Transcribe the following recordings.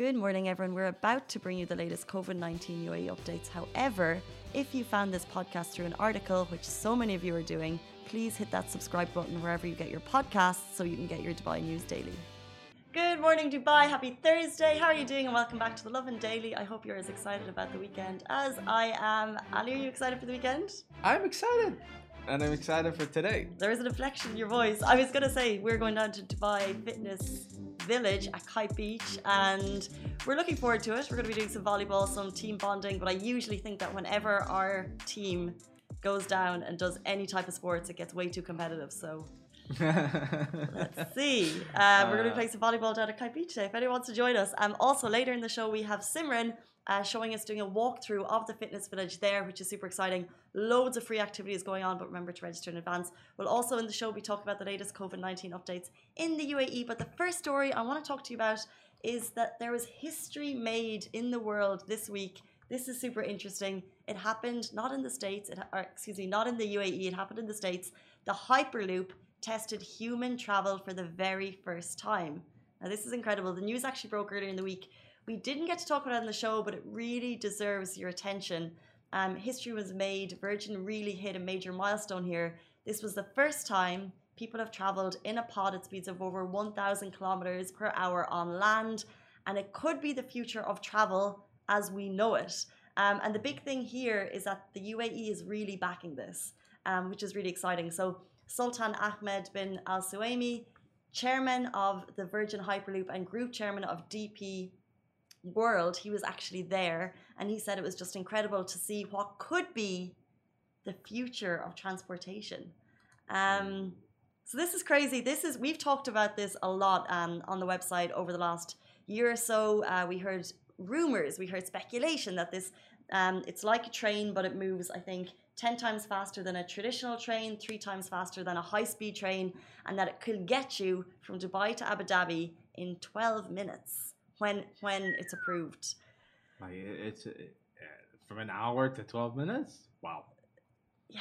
Good morning, everyone. We're about to bring you the latest COVID 19 UAE updates. However, if you found this podcast through an article, which so many of you are doing, please hit that subscribe button wherever you get your podcasts so you can get your Dubai news daily. Good morning, Dubai. Happy Thursday. How are you doing? And welcome back to the Lovin Daily. I hope you're as excited about the weekend as I am. Ali, are you excited for the weekend? I'm excited. And I'm excited for today. There is an inflection in your voice. I was going to say, we're going down to Dubai Fitness Village at Kite Beach, and we're looking forward to it. We're going to be doing some volleyball, some team bonding, but I usually think that whenever our team goes down and does any type of sports, it gets way too competitive. So let's see. Uh, we're going to be playing some volleyball down at Kite Beach today. If anyone wants to join us, um, also later in the show we have Simran uh, showing us doing a walkthrough of the fitness village there, which is super exciting. Loads of free activities going on, but remember to register in advance. We'll also in the show be talking about the latest COVID 19 updates in the UAE. But the first story I want to talk to you about is that there was history made in the world this week. This is super interesting. It happened not in the States, it, or excuse me, not in the UAE, it happened in the States. The Hyperloop tested human travel for the very first time. Now, this is incredible. The news actually broke earlier in the week we didn't get to talk about it on the show, but it really deserves your attention. Um, history was made. Virgin really hit a major milestone here. This was the first time people have traveled in a pod at speeds of over 1,000 kilometers per hour on land, and it could be the future of travel as we know it. Um, and the big thing here is that the UAE is really backing this, um, which is really exciting. So, Sultan Ahmed bin Al Suwaimi, chairman of the Virgin Hyperloop and group chairman of DP world, he was actually there and he said it was just incredible to see what could be the future of transportation. Um, so this is crazy. This is we've talked about this a lot um, on the website over the last year or so. Uh, we heard rumors, we heard speculation that this um, it's like a train, but it moves. I think ten times faster than a traditional train, three times faster than a high-speed train, and that it could get you from Dubai to Abu Dhabi in twelve minutes when when it's approved. Like it's uh, from an hour to twelve minutes. Wow. Yeah.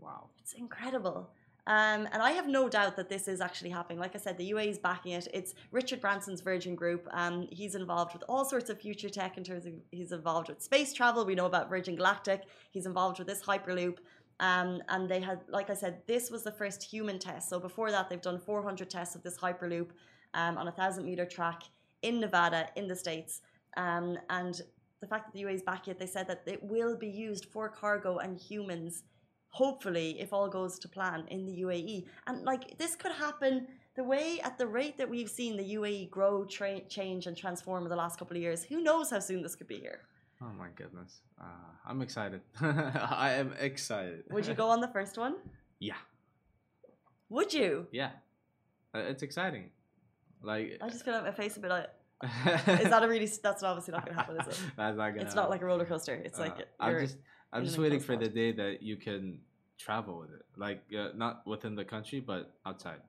Wow. It's incredible. Um, and I have no doubt that this is actually happening. Like I said, the UAE is backing it. It's Richard Branson's Virgin Group. Um, he's involved with all sorts of future tech in terms of he's involved with space travel. We know about Virgin Galactic. He's involved with this Hyperloop. Um, and they had, like I said, this was the first human test. So before that, they've done 400 tests of this Hyperloop um, on a thousand meter track in Nevada, in the States. Um, and the fact that the UAE is back yet, they said that it will be used for cargo and humans, hopefully, if all goes to plan in the UAE. And like this could happen the way at the rate that we've seen the UAE grow, tra- change, and transform in the last couple of years. Who knows how soon this could be here? Oh my goodness. Uh, I'm excited. I am excited. Would you go on the first one? Yeah. Would you? Yeah. Uh, it's exciting. Like I just feel like my face a bit like. is that a really? That's obviously not going to happen, is it? that's not gonna. It's not like a roller coaster. It's uh, like I'm just I'm just waiting for the day that you can travel with it, like uh, not within the country but outside.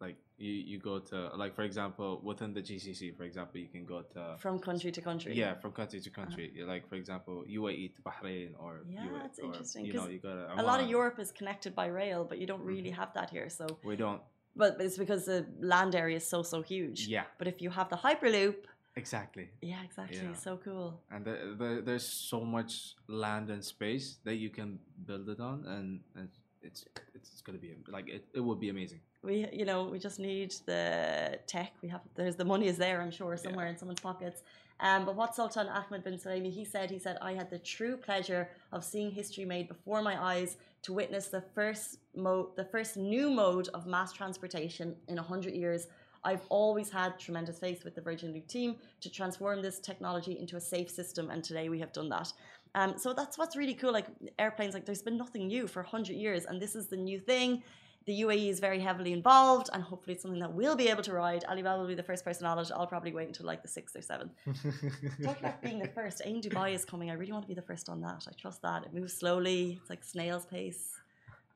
Like you, you go to like for example within the GCC, for example, you can go to from country to country. Yeah, from country to country. Uh-huh. Like for example, UAE to Bahrain or yeah, UAE, that's interesting. you know, you go to a lot of Europe is connected by rail, but you don't really mm-hmm. have that here. So we don't but it's because the land area is so so huge. Yeah. But if you have the hyperloop. Exactly. Yeah, exactly. Yeah. So cool. And the, the, there's so much land and space that you can build it on, and, and it's it's gonna be like it, it would be amazing. We you know we just need the tech. We have there's the money is there. I'm sure somewhere yeah. in someone's pockets. Um, but what Sultan Ahmed bin Sulayem, he said, he said, I had the true pleasure of seeing history made before my eyes to witness the first mode, the first new mode of mass transportation in a hundred years. I've always had tremendous faith with the Virgin Loop team to transform this technology into a safe system, and today we have done that. Um, so that's what's really cool. Like airplanes, like there's been nothing new for hundred years, and this is the new thing the UAE is very heavily involved, and hopefully it's something that we'll be able to ride. Alibaba will be the first person on it. I'll probably wait until like the sixth or seventh. Talk about being the first. Ain Dubai is coming. I really want to be the first on that. I trust that. It moves slowly. It's like snail's pace.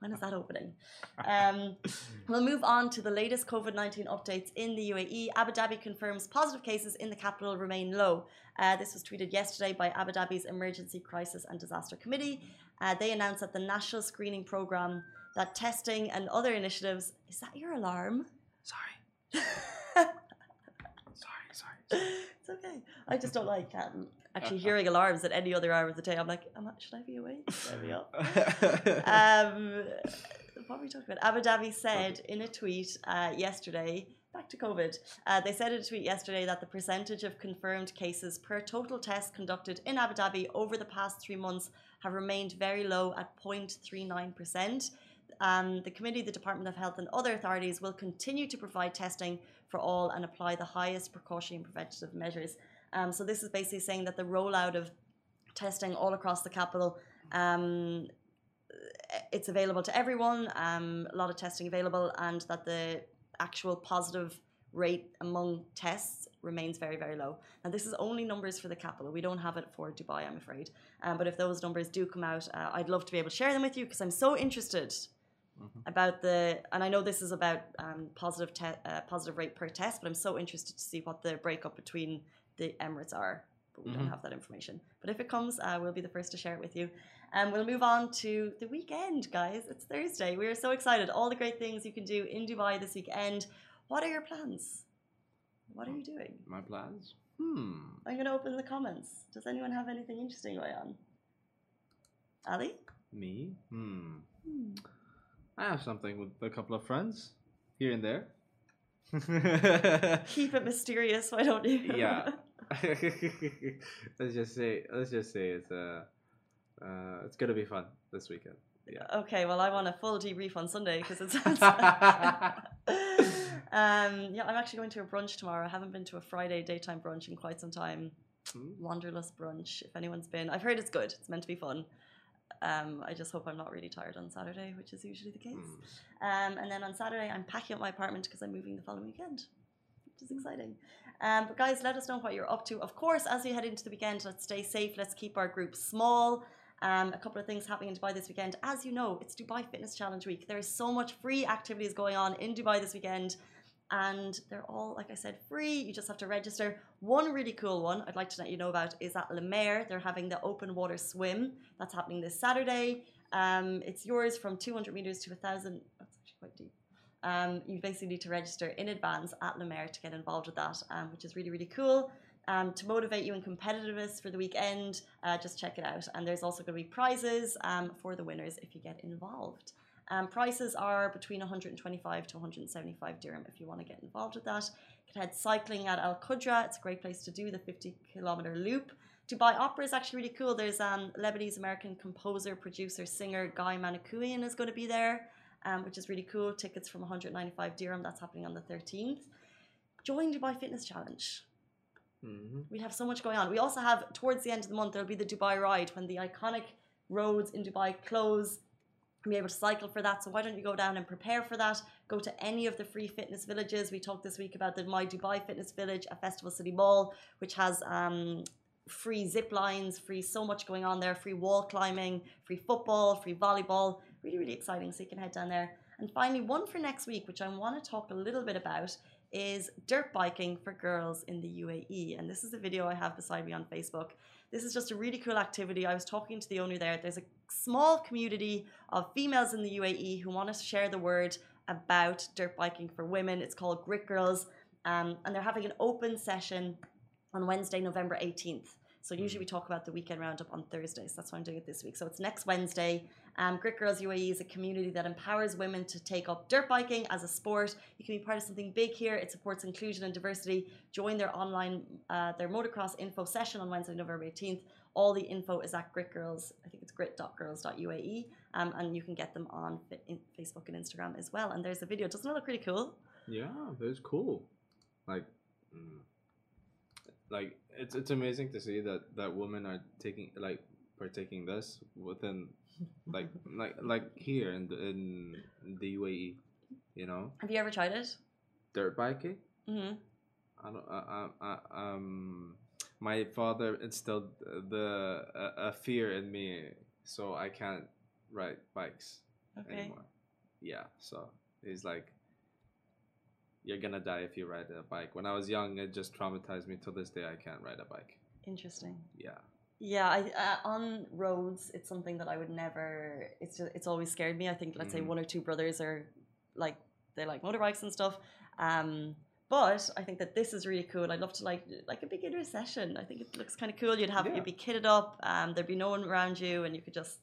When is that opening? Um, we'll move on to the latest COVID 19 updates in the UAE. Abu Dhabi confirms positive cases in the capital remain low. Uh, this was tweeted yesterday by Abu Dhabi's Emergency Crisis and Disaster Committee. Uh, they announced that the national screening program that testing and other initiatives. Is that your alarm? Sorry. sorry, sorry. It's okay. I just don't like um, actually hearing alarms at any other hour of the day. I'm like, am I, should I be awake? Should I be up? um, what were we talking about? Abu Dhabi said in a tweet uh, yesterday, back to COVID, uh, they said in a tweet yesterday that the percentage of confirmed cases per total test conducted in Abu Dhabi over the past three months have remained very low at 0.39%. Um, the committee, the Department of Health, and other authorities will continue to provide testing for all and apply the highest precautionary and preventative measures. Um, so, this is basically saying that the rollout of testing all across the capital um, it's available to everyone, um, a lot of testing available, and that the actual positive rate among tests remains very, very low. Now, this is only numbers for the capital. We don't have it for Dubai, I'm afraid. Um, but if those numbers do come out, uh, I'd love to be able to share them with you because I'm so interested mm-hmm. about the. And I know this is about um, positive te- uh, positive rate per test, but I'm so interested to see what the breakup between the Emirates are. But we mm-hmm. don't have that information. But if it comes, uh, we'll be the first to share it with you. And um, we'll move on to the weekend, guys. It's Thursday. We are so excited. All the great things you can do in Dubai this weekend. What are your plans? What are you doing? My plans? Hmm. I'm going to open the comments. Does anyone have anything interesting going on? Ali? Me? Hmm. hmm. I have something with a couple of friends here and there. Keep it mysterious, why don't you? yeah. let's just say let's just say it's uh, uh, it's gonna be fun this weekend. Yeah. Okay, well, I want a full debrief on Sunday because it's. um, yeah, I'm actually going to a brunch tomorrow. I haven't been to a Friday daytime brunch in quite some time. Mm. Wanderlust brunch. If anyone's been, I've heard it's good. It's meant to be fun. Um, I just hope I'm not really tired on Saturday, which is usually the case. Mm. Um, and then on Saturday, I'm packing up my apartment because I'm moving the following weekend, which is exciting. Um, but guys, let us know what you're up to. Of course, as we head into the weekend, let's stay safe. Let's keep our group small. Um, a couple of things happening in Dubai this weekend. As you know, it's Dubai Fitness Challenge Week. There is so much free activities going on in Dubai this weekend, and they're all, like I said, free. You just have to register. One really cool one I'd like to let you know about is at La Mer. They're having the open water swim that's happening this Saturday. Um, it's yours from 200 meters to 1,000. That's actually quite deep. Um, you basically need to register in advance at La Mer to get involved with that, um, which is really, really cool um, to motivate you in competitiveness for the weekend, uh, just check it out. And there's also going to be prizes um, for the winners if you get involved. Um, prices are between 125 to 175 dirham if you want to get involved with that. You can head cycling at Al Qudra. It's a great place to do the 50 kilometer loop. Dubai Opera is actually really cool. There's um, Lebanese American composer, producer, singer Guy Manoukian is going to be there, um, which is really cool. Tickets from 195 dirham. That's happening on the 13th. Join Dubai Fitness Challenge. Mm-hmm. We have so much going on. We also have towards the end of the month there'll be the Dubai Ride when the iconic roads in Dubai close. Be able to cycle for that. So why don't you go down and prepare for that? Go to any of the free fitness villages. We talked this week about the My Dubai Fitness Village at Festival City Mall, which has um, free zip lines, free so much going on there, free wall climbing, free football, free volleyball. Really, really exciting. So you can head down there. And finally, one for next week, which I want to talk a little bit about, is dirt biking for girls in the UAE. And this is a video I have beside me on Facebook. This is just a really cool activity. I was talking to the owner there. There's a small community of females in the UAE who want to share the word about dirt biking for women. It's called Grit Girls. Um, and they're having an open session on Wednesday, November 18th. So usually we talk about the weekend roundup on Thursdays. That's why I'm doing it this week. So it's next Wednesday. Um, Grit Girls UAE is a community that empowers women to take up dirt biking as a sport. You can be part of something big here. It supports inclusion and diversity. Join their online, uh, their motocross info session on Wednesday, November 18th. All the info is at Grit Girls. I think it's grit.girls.uae. Um, and you can get them on Facebook and Instagram as well. And there's a video. Doesn't it look really cool? Yeah, that's cool. Like, mm, like it's it's amazing to see that that women are taking like partaking this within like like like here in the in the UAE, you know. Have you ever tried it? Dirt biking. Mm-hmm. I don't. I, I, I, um, my father instilled the a, a fear in me, so I can't ride bikes okay. anymore. Yeah, so he's like, you're gonna die if you ride a bike. When I was young, it just traumatized me. To this day, I can't ride a bike. Interesting. Yeah. Yeah, I, uh, on roads, it's something that I would never. It's just, it's always scared me. I think let's mm. say one or two brothers are like they like motorbikes and stuff. Um, but I think that this is really cool. I'd love to like like a beginner session. I think it looks kind of cool. You'd have Yeah. you'd be kitted up, um, there'd be no one around you, and you could just.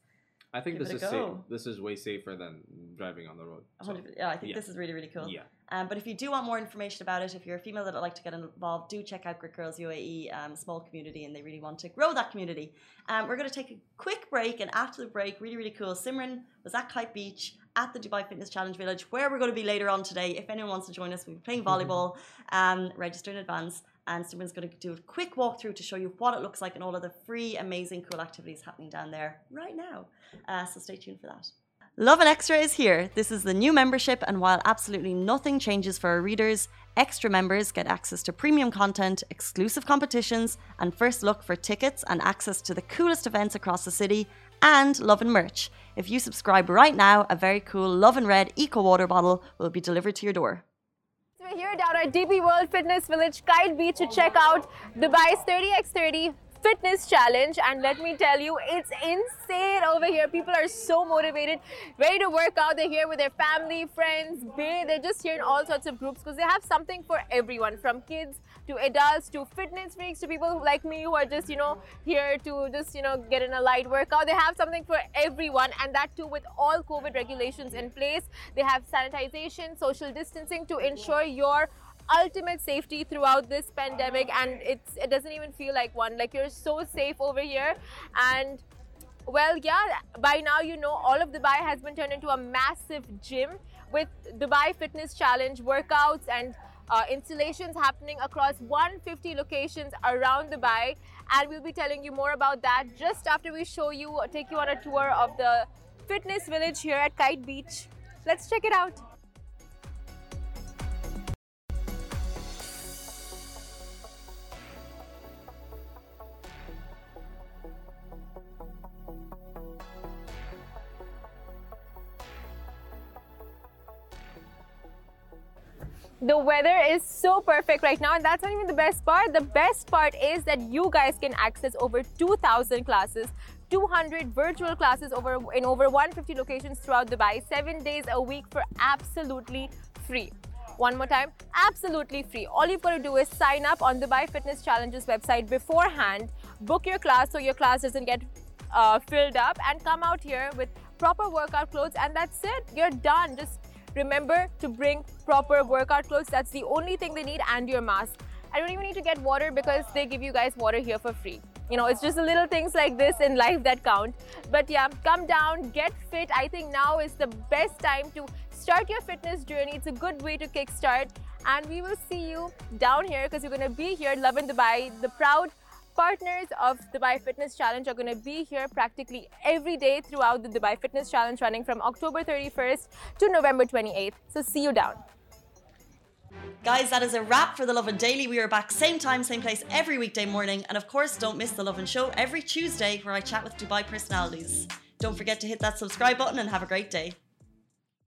I think Give this is safe. This is way safer than driving on the road. so, 100 yeah, I think yeah. this is really really cool. Yeah. Um, but if you do want more information about it, if you're a female that would like to get involved, do check out Grit Girls UAE, um, small community, and they really want to grow that community. Um, we're going to take a quick break, and after the break, really, really cool. Simran was at Kite Beach at the Dubai Fitness Challenge Village, where we're going to be later on today. If anyone wants to join us, we'll be playing volleyball. Um, register in advance. And Simran's going to do a quick walkthrough to show you what it looks like and all of the free, amazing, cool activities happening down there right now. Uh, so stay tuned for that. Lovin Extra is here. This is the new membership, and while absolutely nothing changes for our readers, extra members get access to premium content, exclusive competitions, and first look for tickets and access to the coolest events across the city, and Lovin merch. If you subscribe right now, a very cool Lovin Red Eco Water bottle will be delivered to your door. We're here down at DP World Fitness Village, Kite Beach, to check out Dubai's 30x30 Fitness Challenge. And let me tell you, it's insane over here. People are so motivated, ready to work out. They're here with their family, friends, they, they're just here in all sorts of groups because they have something for everyone from kids to adults to fitness freaks to people like me who are just, you know, here to just, you know, get in a light workout. They have something for everyone and that too with all COVID regulations in place. They have sanitization, social distancing to ensure your ultimate safety throughout this pandemic and it's it doesn't even feel like one like you're so safe over here and well, yeah, by now you know all of Dubai has been turned into a massive gym with Dubai Fitness Challenge workouts and uh, installations happening across 150 locations around Dubai. And we'll be telling you more about that just after we show you, take you on a tour of the fitness village here at Kite Beach. Let's check it out. The weather is so perfect right now, and that's not even the best part. The best part is that you guys can access over 2,000 classes, 200 virtual classes over in over 150 locations throughout Dubai, seven days a week for absolutely free. One more time, absolutely free. All you've got to do is sign up on Dubai Fitness Challenges website beforehand, book your class so your class doesn't get uh, filled up, and come out here with proper workout clothes, and that's it. You're done. Just remember to bring proper workout clothes. That's the only thing they need, and your mask. I don't even need to get water because they give you guys water here for free. You know, it's just the little things like this in life that count. But yeah, come down, get fit. I think now is the best time to start your fitness journey. It's a good way to kickstart. And we will see you down here because you're going to be here, Lovin Dubai, the proud partners of Dubai Fitness Challenge are going to be here practically every day throughout the Dubai Fitness Challenge running from October 31st to November 28th. So see you down. Guys, that is a wrap for the Lovin Daily. We are back same time, same place every weekday morning. And of course, don't miss the Lovin Show every Tuesday where I chat with Dubai personalities. Don't forget to hit that subscribe button and have a great day.